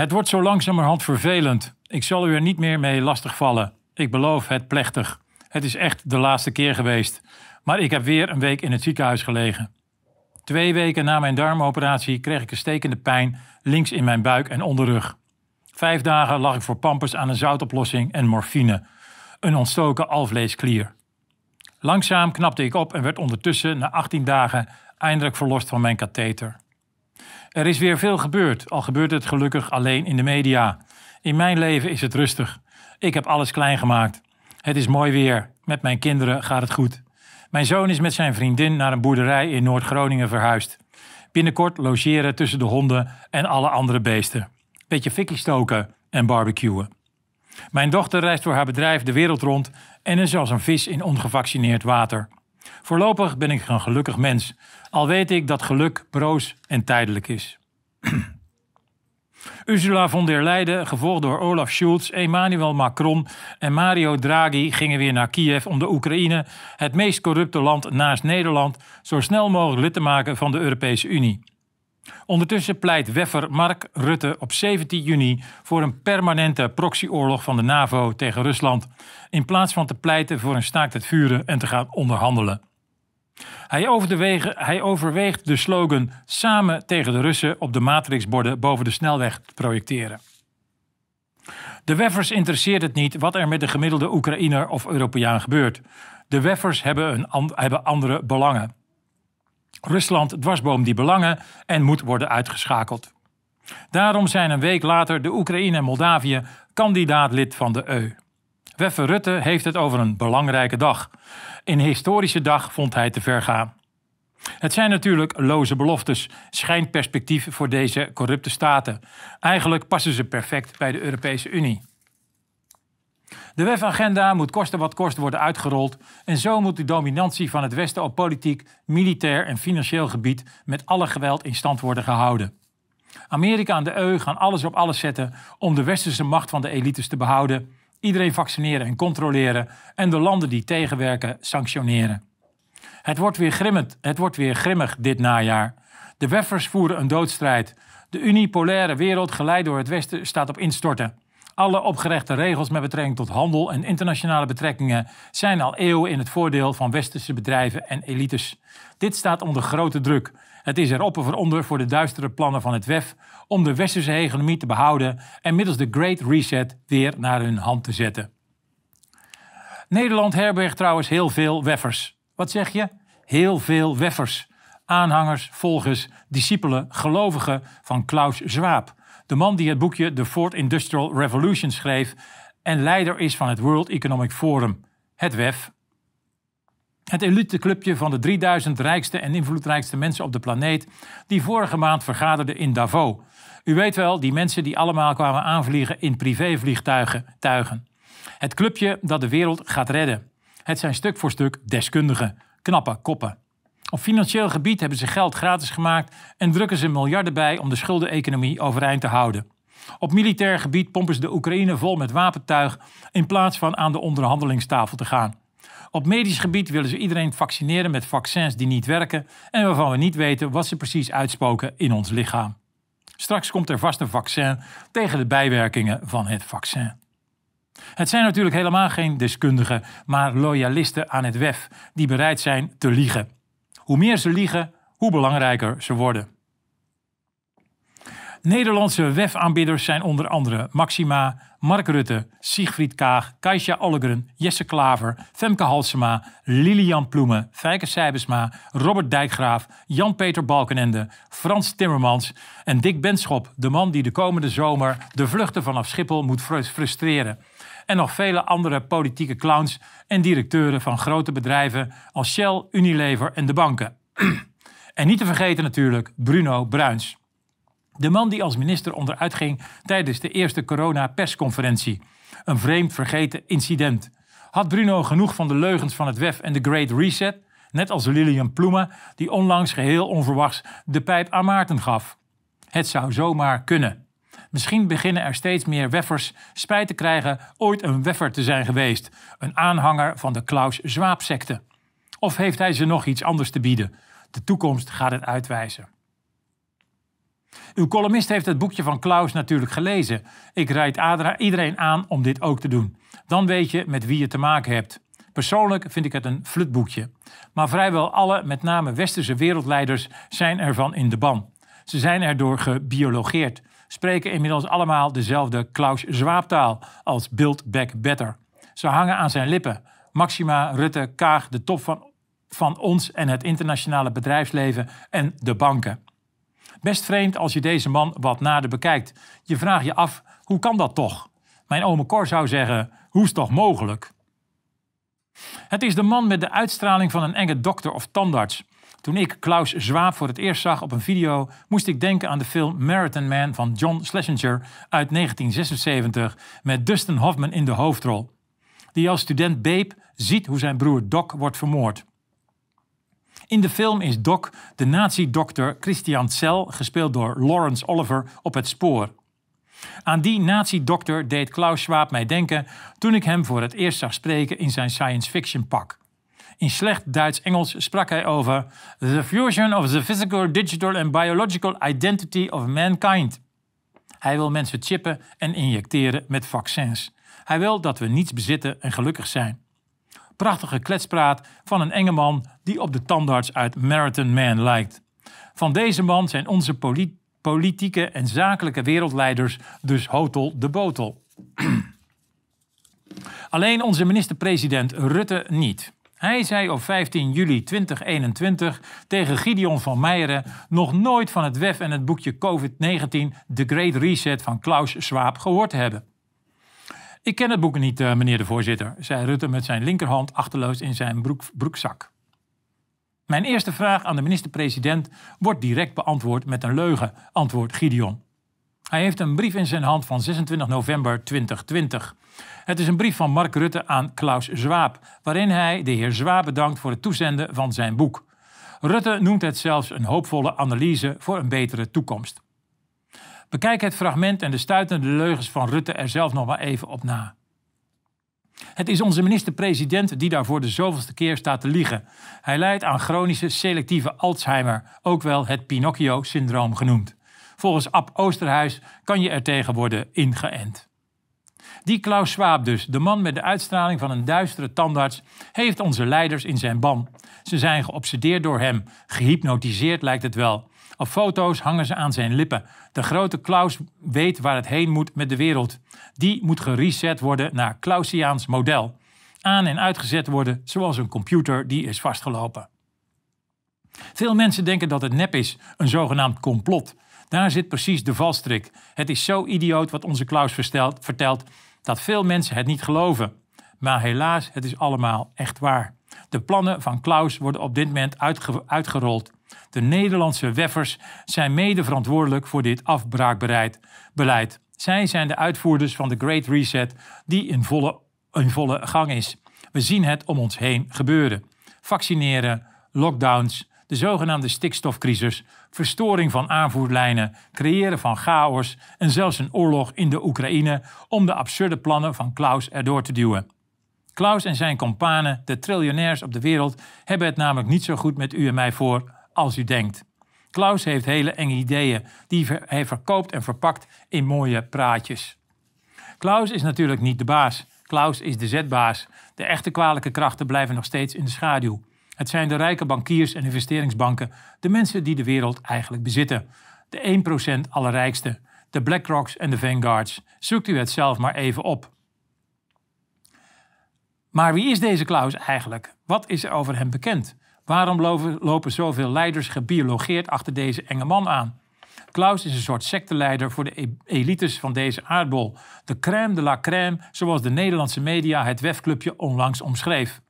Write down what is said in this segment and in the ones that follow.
Het wordt zo langzamerhand vervelend. Ik zal u er niet meer mee lastigvallen. Ik beloof het plechtig. Het is echt de laatste keer geweest. Maar ik heb weer een week in het ziekenhuis gelegen. Twee weken na mijn darmoperatie kreeg ik een stekende pijn links in mijn buik en onderrug. Vijf dagen lag ik voor pampers aan een zoutoplossing en morfine. Een ontstoken alvleesklier. Langzaam knapte ik op en werd ondertussen na 18 dagen eindelijk verlost van mijn katheter. Er is weer veel gebeurd, al gebeurt het gelukkig alleen in de media. In mijn leven is het rustig. Ik heb alles klein gemaakt. Het is mooi weer. Met mijn kinderen gaat het goed. Mijn zoon is met zijn vriendin naar een boerderij in Noord-Groningen verhuisd. Binnenkort logeren tussen de honden en alle andere beesten. Beetje fikkie stoken en barbecuen. Mijn dochter reist voor haar bedrijf de wereld rond en is als een vis in ongevaccineerd water. Voorlopig ben ik een gelukkig mens, al weet ik dat geluk broos en tijdelijk is. Ursula von der Leyen, gevolgd door Olaf Scholz, Emmanuel Macron en Mario Draghi, gingen weer naar Kiev om de Oekraïne, het meest corrupte land naast Nederland, zo snel mogelijk lid te maken van de Europese Unie. Ondertussen pleit Weffer Mark Rutte op 17 juni voor een permanente proxyoorlog van de NAVO tegen Rusland, in plaats van te pleiten voor een staakt het vuren en te gaan onderhandelen. Hij, hij overweegt de slogan samen tegen de Russen op de matrixborden boven de snelweg te projecteren. De Weffers interesseert het niet wat er met de gemiddelde Oekraïner of Europeaan gebeurt. De Weffers hebben, een, hebben andere belangen. Rusland dwarsboom die belangen en moet worden uitgeschakeld. Daarom zijn een week later de Oekraïne en Moldavië kandidaatlid van de EU. Weffer Rutte heeft het over een belangrijke dag. Een historische dag vond hij te ver gaan. Het zijn natuurlijk loze beloftes, schijnperspectief voor deze corrupte staten. Eigenlijk passen ze perfect bij de Europese Unie. De WEF-agenda moet kosten wat kost worden uitgerold en zo moet de dominantie van het Westen op politiek, militair en financieel gebied met alle geweld in stand worden gehouden. Amerika en de EU gaan alles op alles zetten om de westerse macht van de elites te behouden, iedereen vaccineren en controleren en de landen die tegenwerken sanctioneren. Het wordt weer grimmend, het wordt weer grimmig dit najaar. De weffers voeren een doodstrijd. De unipolaire wereld, geleid door het Westen, staat op instorten. Alle opgerechte regels met betrekking tot handel en internationale betrekkingen zijn al eeuwen in het voordeel van westerse bedrijven en elites. Dit staat onder grote druk. Het is erop of eronder voor de duistere plannen van het WEF om de westerse hegemonie te behouden en middels de Great Reset weer naar hun hand te zetten. Nederland herbergt trouwens heel veel weffers. Wat zeg je? Heel veel weffers. Aanhangers, volgers, discipelen, gelovigen van Klaus Schwab. De man die het boekje The Fourth Industrial Revolution schreef en leider is van het World Economic Forum, het WEF. Het eliteclubje van de 3000 rijkste en invloedrijkste mensen op de planeet, die vorige maand vergaderde in Davos. U weet wel, die mensen die allemaal kwamen aanvliegen in privévliegtuigen. Tuigen. Het clubje dat de wereld gaat redden. Het zijn stuk voor stuk deskundigen, knappe koppen. Op financieel gebied hebben ze geld gratis gemaakt en drukken ze miljarden bij om de schuldeneconomie overeind te houden. Op militair gebied pompen ze de Oekraïne vol met wapentuig in plaats van aan de onderhandelingstafel te gaan. Op medisch gebied willen ze iedereen vaccineren met vaccins die niet werken en waarvan we niet weten wat ze precies uitspoken in ons lichaam. Straks komt er vast een vaccin tegen de bijwerkingen van het vaccin. Het zijn natuurlijk helemaal geen deskundigen, maar loyalisten aan het WEF die bereid zijn te liegen. Hoe meer ze liegen, hoe belangrijker ze worden. Nederlandse WEF-aanbieders zijn onder andere Maxima, Mark Rutte, Siegfried Kaag, Kaisja Ollegren, Jesse Klaver, Femke Halsema, Lilian Ploemen, Fijke Sijbesma, Robert Dijkgraaf, Jan-Peter Balkenende, Frans Timmermans en Dick Benschop, de man die de komende zomer de vluchten vanaf Schiphol moet frustreren. En nog vele andere politieke clowns en directeuren van grote bedrijven als Shell, Unilever en de banken. en niet te vergeten natuurlijk Bruno Bruins. De man die als minister onderuit ging tijdens de eerste corona-persconferentie. Een vreemd vergeten incident. Had Bruno genoeg van de leugens van het WEF en de Great Reset? Net als Lilian Ploemen, die onlangs geheel onverwachts de pijp aan Maarten gaf. Het zou zomaar kunnen. Misschien beginnen er steeds meer weffers spijt te krijgen ooit een weffer te zijn geweest. Een aanhanger van de Klaus Schwab-secte. Of heeft hij ze nog iets anders te bieden? De toekomst gaat het uitwijzen. Uw columnist heeft het boekje van Klaus natuurlijk gelezen. Ik raad iedereen aan om dit ook te doen. Dan weet je met wie je te maken hebt. Persoonlijk vind ik het een flutboekje. Maar vrijwel alle, met name westerse wereldleiders, zijn ervan in de ban. Ze zijn erdoor gebiologeerd, spreken inmiddels allemaal dezelfde Klaus Zwaaptaal als Build Back Better. Ze hangen aan zijn lippen. Maxima, Rutte, Kaag, de top van, van ons en het internationale bedrijfsleven en de banken. Best vreemd als je deze man wat nader bekijkt. Je vraagt je af, hoe kan dat toch? Mijn ome Cor zou zeggen, hoe is toch mogelijk? Het is de man met de uitstraling van een enge dokter of tandarts. Toen ik Klaus Zwaap voor het eerst zag op een video, moest ik denken aan de film Marathon Man van John Schlesinger uit 1976 met Dustin Hoffman in de hoofdrol. Die als student Babe ziet hoe zijn broer Doc wordt vermoord. In de film is Doc de nazi-dokter Christian Zell, gespeeld door Lawrence Oliver, op het spoor. Aan die nazi-dokter deed Klaus Schwab mij denken toen ik hem voor het eerst zag spreken in zijn science fiction pak. In slecht Duits-Engels sprak hij over The fusion of the physical, digital and biological identity of mankind. Hij wil mensen chippen en injecteren met vaccins. Hij wil dat we niets bezitten en gelukkig zijn. Prachtige kletspraat van een enge man die op de tandarts uit Marathon Man lijkt. Van deze man zijn onze politieke en zakelijke wereldleiders dus hotel de botel. Alleen onze minister-president Rutte niet. Hij zei op 15 juli 2021 tegen Gideon van Meijeren nog nooit van het WEF en het boekje COVID-19 The Great Reset van Klaus Schwab gehoord hebben. Ik ken het boek niet, eh, meneer de voorzitter, zei Rutte met zijn linkerhand achterloos in zijn broek, broekzak. Mijn eerste vraag aan de minister-president wordt direct beantwoord met een leugen, antwoordt Gideon. Hij heeft een brief in zijn hand van 26 november 2020. Het is een brief van Mark Rutte aan Klaus Zwaap, waarin hij de heer Zwaap bedankt voor het toezenden van zijn boek. Rutte noemt het zelfs een hoopvolle analyse voor een betere toekomst. Bekijk het fragment en de stuitende leugens van Rutte er zelf nog maar even op na. Het is onze minister-president die daar voor de zoveelste keer staat te liegen. Hij lijdt aan chronische selectieve Alzheimer, ook wel het Pinocchio-syndroom genoemd. Volgens Ab Oosterhuis kan je er tegen worden ingeënt. Die Klaus Schwab dus, de man met de uitstraling van een duistere tandarts, heeft onze leiders in zijn ban. Ze zijn geobsedeerd door hem, gehypnotiseerd lijkt het wel. Op foto's hangen ze aan zijn lippen. De grote Klaus weet waar het heen moet met de wereld. Die moet gereset worden naar Klausiaans model. Aan en uitgezet worden zoals een computer die is vastgelopen. Veel mensen denken dat het nep is, een zogenaamd complot. Daar zit precies de valstrik. Het is zo idioot wat onze Klaus vertelt dat veel mensen het niet geloven. Maar helaas, het is allemaal echt waar. De plannen van Klaus worden op dit moment uitgerold. De Nederlandse weffers zijn mede verantwoordelijk voor dit afbraakbeleid. Zij zijn de uitvoerders van de Great Reset die in volle, in volle gang is. We zien het om ons heen gebeuren. Vaccineren, lockdowns, de zogenaamde stikstofcrisis, verstoring van aanvoerlijnen, creëren van chaos en zelfs een oorlog in de Oekraïne om de absurde plannen van Klaus erdoor te duwen. Klaus en zijn kompanen, de triljonairs op de wereld, hebben het namelijk niet zo goed met u en mij voor als u denkt. Klaus heeft hele enge ideeën die hij verkoopt en verpakt in mooie praatjes. Klaus is natuurlijk niet de baas. Klaus is de zetbaas. De echte kwalijke krachten blijven nog steeds in de schaduw. Het zijn de rijke bankiers en investeringsbanken, de mensen die de wereld eigenlijk bezitten. De 1% allerrijkste, de BlackRocks en de Vanguards. Zoekt u het zelf maar even op. Maar wie is deze Klaus eigenlijk? Wat is er over hem bekend? Waarom lopen zoveel leiders gebiologeerd achter deze enge man aan? Klaus is een soort secteleider voor de e- elites van deze aardbol. De crème de la crème, zoals de Nederlandse media het wefclubje onlangs omschreef.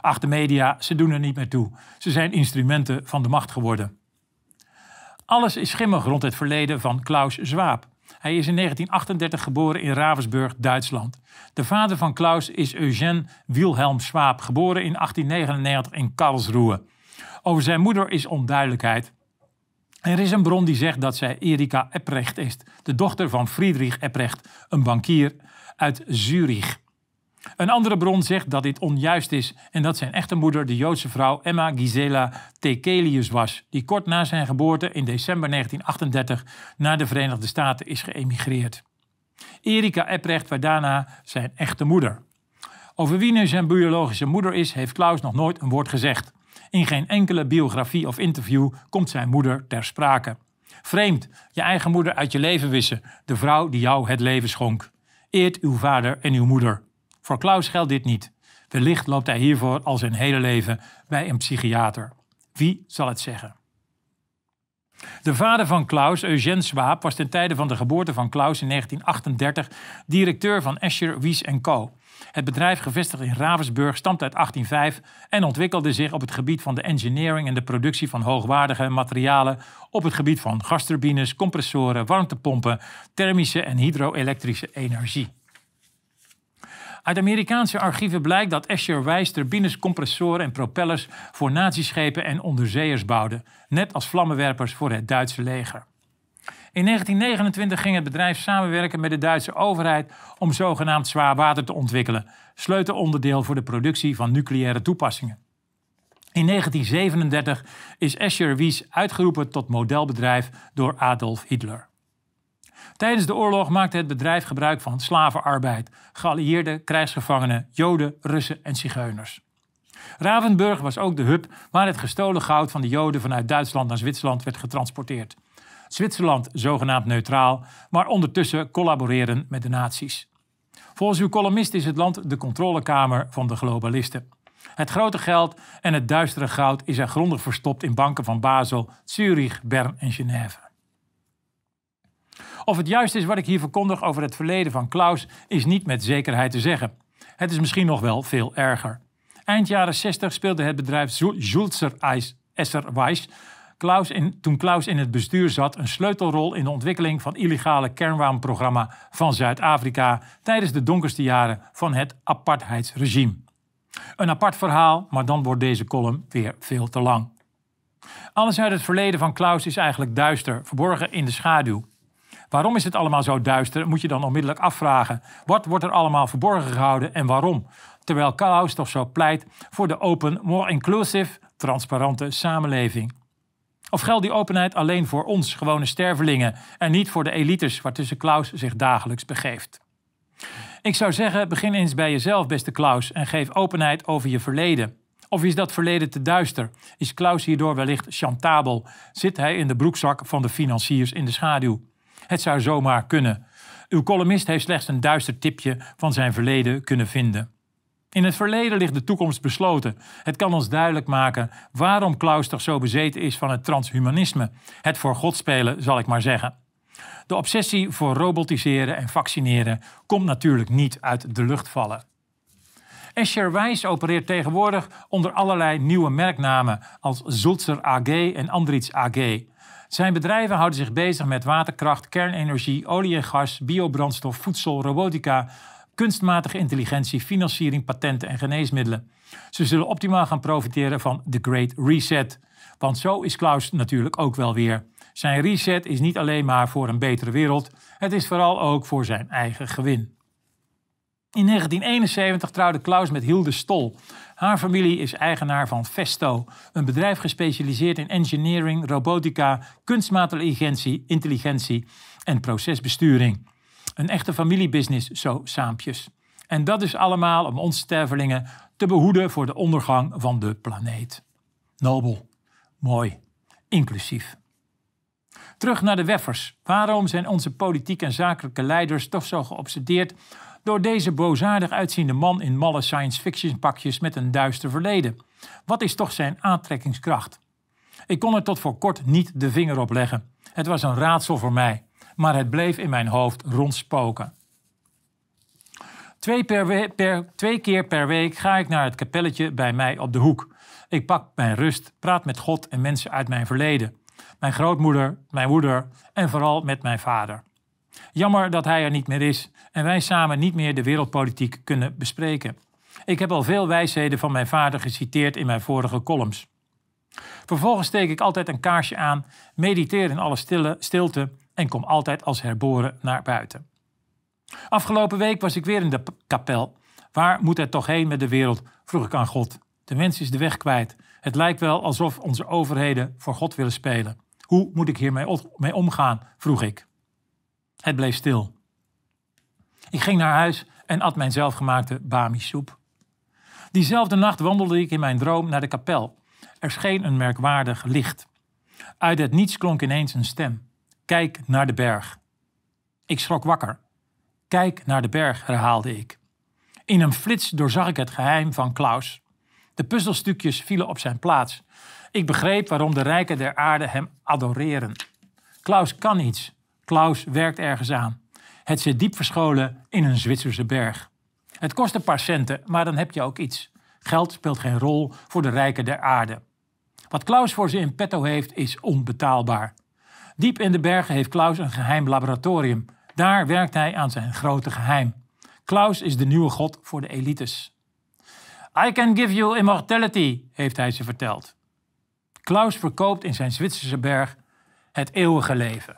Ach, de media, ze doen er niet meer toe. Ze zijn instrumenten van de macht geworden. Alles is schimmig rond het verleden van Klaus Zwaap. Hij is in 1938 geboren in Ravensburg, Duitsland. De vader van Klaus is Eugène Wilhelm Schwab, geboren in 1899 in Karlsruhe. Over zijn moeder is onduidelijkheid. Er is een bron die zegt dat zij Erika Epprecht is, de dochter van Friedrich Epprecht, een bankier uit Zurich. Een andere bron zegt dat dit onjuist is en dat zijn echte moeder de Joodse vrouw Emma Gisela Tekelius was, die kort na zijn geboorte in december 1938 naar de Verenigde Staten is geëmigreerd. Erika Epprecht werd daarna zijn echte moeder. Over wie nu zijn biologische moeder is, heeft Klaus nog nooit een woord gezegd. In geen enkele biografie of interview komt zijn moeder ter sprake. Vreemd, je eigen moeder uit je leven wissen, de vrouw die jou het leven schonk. Eert uw vader en uw moeder. Voor Klaus geldt dit niet. Wellicht loopt hij hiervoor al zijn hele leven bij een psychiater. Wie zal het zeggen? De vader van Klaus, Eugène Swaap, was ten tijde van de geboorte van Klaus in 1938 directeur van Escher, Wies Co. Het bedrijf, gevestigd in Ravensburg, stamt uit 1805 en ontwikkelde zich op het gebied van de engineering en de productie van hoogwaardige materialen op het gebied van gasturbines, compressoren, warmtepompen, thermische en hydro-elektrische energie. Uit Amerikaanse archieven blijkt dat Escher Weiss turbines, compressoren en propellers voor natieschepen en onderzeeërs bouwde, net als vlammenwerpers voor het Duitse leger. In 1929 ging het bedrijf samenwerken met de Duitse overheid om zogenaamd zwaar water te ontwikkelen, sleutelonderdeel voor de productie van nucleaire toepassingen. In 1937 is Escher Wies uitgeroepen tot modelbedrijf door Adolf Hitler. Tijdens de oorlog maakte het bedrijf gebruik van slavenarbeid, geallieerde krijgsgevangenen, Joden, Russen en Zigeuners. Ravenburg was ook de hub waar het gestolen goud van de Joden vanuit Duitsland naar Zwitserland werd getransporteerd. Zwitserland zogenaamd neutraal, maar ondertussen collaboreren met de nazi's. Volgens uw columnist is het land de controlekamer van de globalisten. Het grote geld en het duistere goud is er grondig verstopt in banken van Basel, Zurich, Bern en Genève. Of het juist is wat ik hier verkondig over het verleden van Klaus, is niet met zekerheid te zeggen. Het is misschien nog wel veel erger. Eind jaren 60 speelde het bedrijf Schulzer Esser Weiss Klaus toen Klaus in het bestuur zat een sleutelrol in de ontwikkeling van illegale kernwapenprogramma van Zuid-Afrika tijdens de donkerste jaren van het apartheidsregime. Een apart verhaal, maar dan wordt deze column weer veel te lang. Alles uit het verleden van Klaus is eigenlijk duister, verborgen in de schaduw. Waarom is het allemaal zo duister, moet je dan onmiddellijk afvragen. Wat wordt er allemaal verborgen gehouden en waarom? Terwijl Klaus toch zo pleit voor de open, more inclusive, transparante samenleving. Of geldt die openheid alleen voor ons, gewone stervelingen, en niet voor de elites waartussen Klaus zich dagelijks begeeft? Ik zou zeggen, begin eens bij jezelf, beste Klaus, en geef openheid over je verleden. Of is dat verleden te duister? Is Klaus hierdoor wellicht chantabel? Zit hij in de broekzak van de financiers in de schaduw? Het zou zomaar kunnen. Uw columnist heeft slechts een duister tipje van zijn verleden kunnen vinden. In het verleden ligt de toekomst besloten. Het kan ons duidelijk maken waarom Klaus toch zo bezeten is van het transhumanisme. Het voor God spelen, zal ik maar zeggen. De obsessie voor robotiseren en vaccineren komt natuurlijk niet uit de lucht vallen. Escher Weiss opereert tegenwoordig onder allerlei nieuwe merknamen als Zulzer AG en Andritz AG. Zijn bedrijven houden zich bezig met waterkracht, kernenergie, olie en gas, biobrandstof, voedsel, robotica, kunstmatige intelligentie, financiering, patenten en geneesmiddelen. Ze zullen optimaal gaan profiteren van de Great Reset. Want zo is Klaus natuurlijk ook wel weer. Zijn reset is niet alleen maar voor een betere wereld, het is vooral ook voor zijn eigen gewin. In 1971 trouwde Klaus met Hilde Stol. Haar familie is eigenaar van Festo, een bedrijf gespecialiseerd in engineering, robotica, kunstmatige intelligentie en procesbesturing. Een echte familiebusiness, zo saampjes. En dat is allemaal om ons stervelingen te behoeden voor de ondergang van de planeet. Nobel, mooi, inclusief. Terug naar de weffers. Waarom zijn onze politiek en zakelijke leiders toch zo geobsedeerd door deze boosaardig uitziende man in malle science fiction pakjes met een duister verleden? Wat is toch zijn aantrekkingskracht? Ik kon er tot voor kort niet de vinger op leggen. Het was een raadsel voor mij maar het bleef in mijn hoofd rondspoken. Twee, per per, twee keer per week ga ik naar het kapelletje bij mij op de hoek. Ik pak mijn rust, praat met God en mensen uit mijn verleden. Mijn grootmoeder, mijn moeder en vooral met mijn vader. Jammer dat hij er niet meer is en wij samen niet meer de wereldpolitiek kunnen bespreken. Ik heb al veel wijsheden van mijn vader geciteerd in mijn vorige columns. Vervolgens steek ik altijd een kaarsje aan, mediteer in alle stille, stilte en kom altijd als herboren naar buiten. Afgelopen week was ik weer in de kapel. Waar moet het toch heen met de wereld? vroeg ik aan God. De mens is de weg kwijt. Het lijkt wel alsof onze overheden voor God willen spelen. Hoe moet ik hiermee mee omgaan? vroeg ik. Het bleef stil. Ik ging naar huis en at mijn zelfgemaakte bami-soep. Diezelfde nacht wandelde ik in mijn droom naar de kapel. Er scheen een merkwaardig licht. Uit het niets klonk ineens een stem. Kijk naar de berg. Ik schrok wakker. Kijk naar de berg, herhaalde ik. In een flits doorzag ik het geheim van Klaus. De puzzelstukjes vielen op zijn plaats. Ik begreep waarom de rijken der aarde hem adoreren. Klaus kan iets. Klaus werkt ergens aan. Het zit diep verscholen in een Zwitserse berg. Het kost een paar centen, maar dan heb je ook iets. Geld speelt geen rol voor de rijken der aarde. Wat Klaus voor ze in petto heeft, is onbetaalbaar. Diep in de bergen heeft Klaus een geheim laboratorium. Daar werkt hij aan zijn grote geheim. Klaus is de nieuwe god voor de elites. I can give you immortality, heeft hij ze verteld. Klaus verkoopt in zijn Zwitserse berg het eeuwige leven.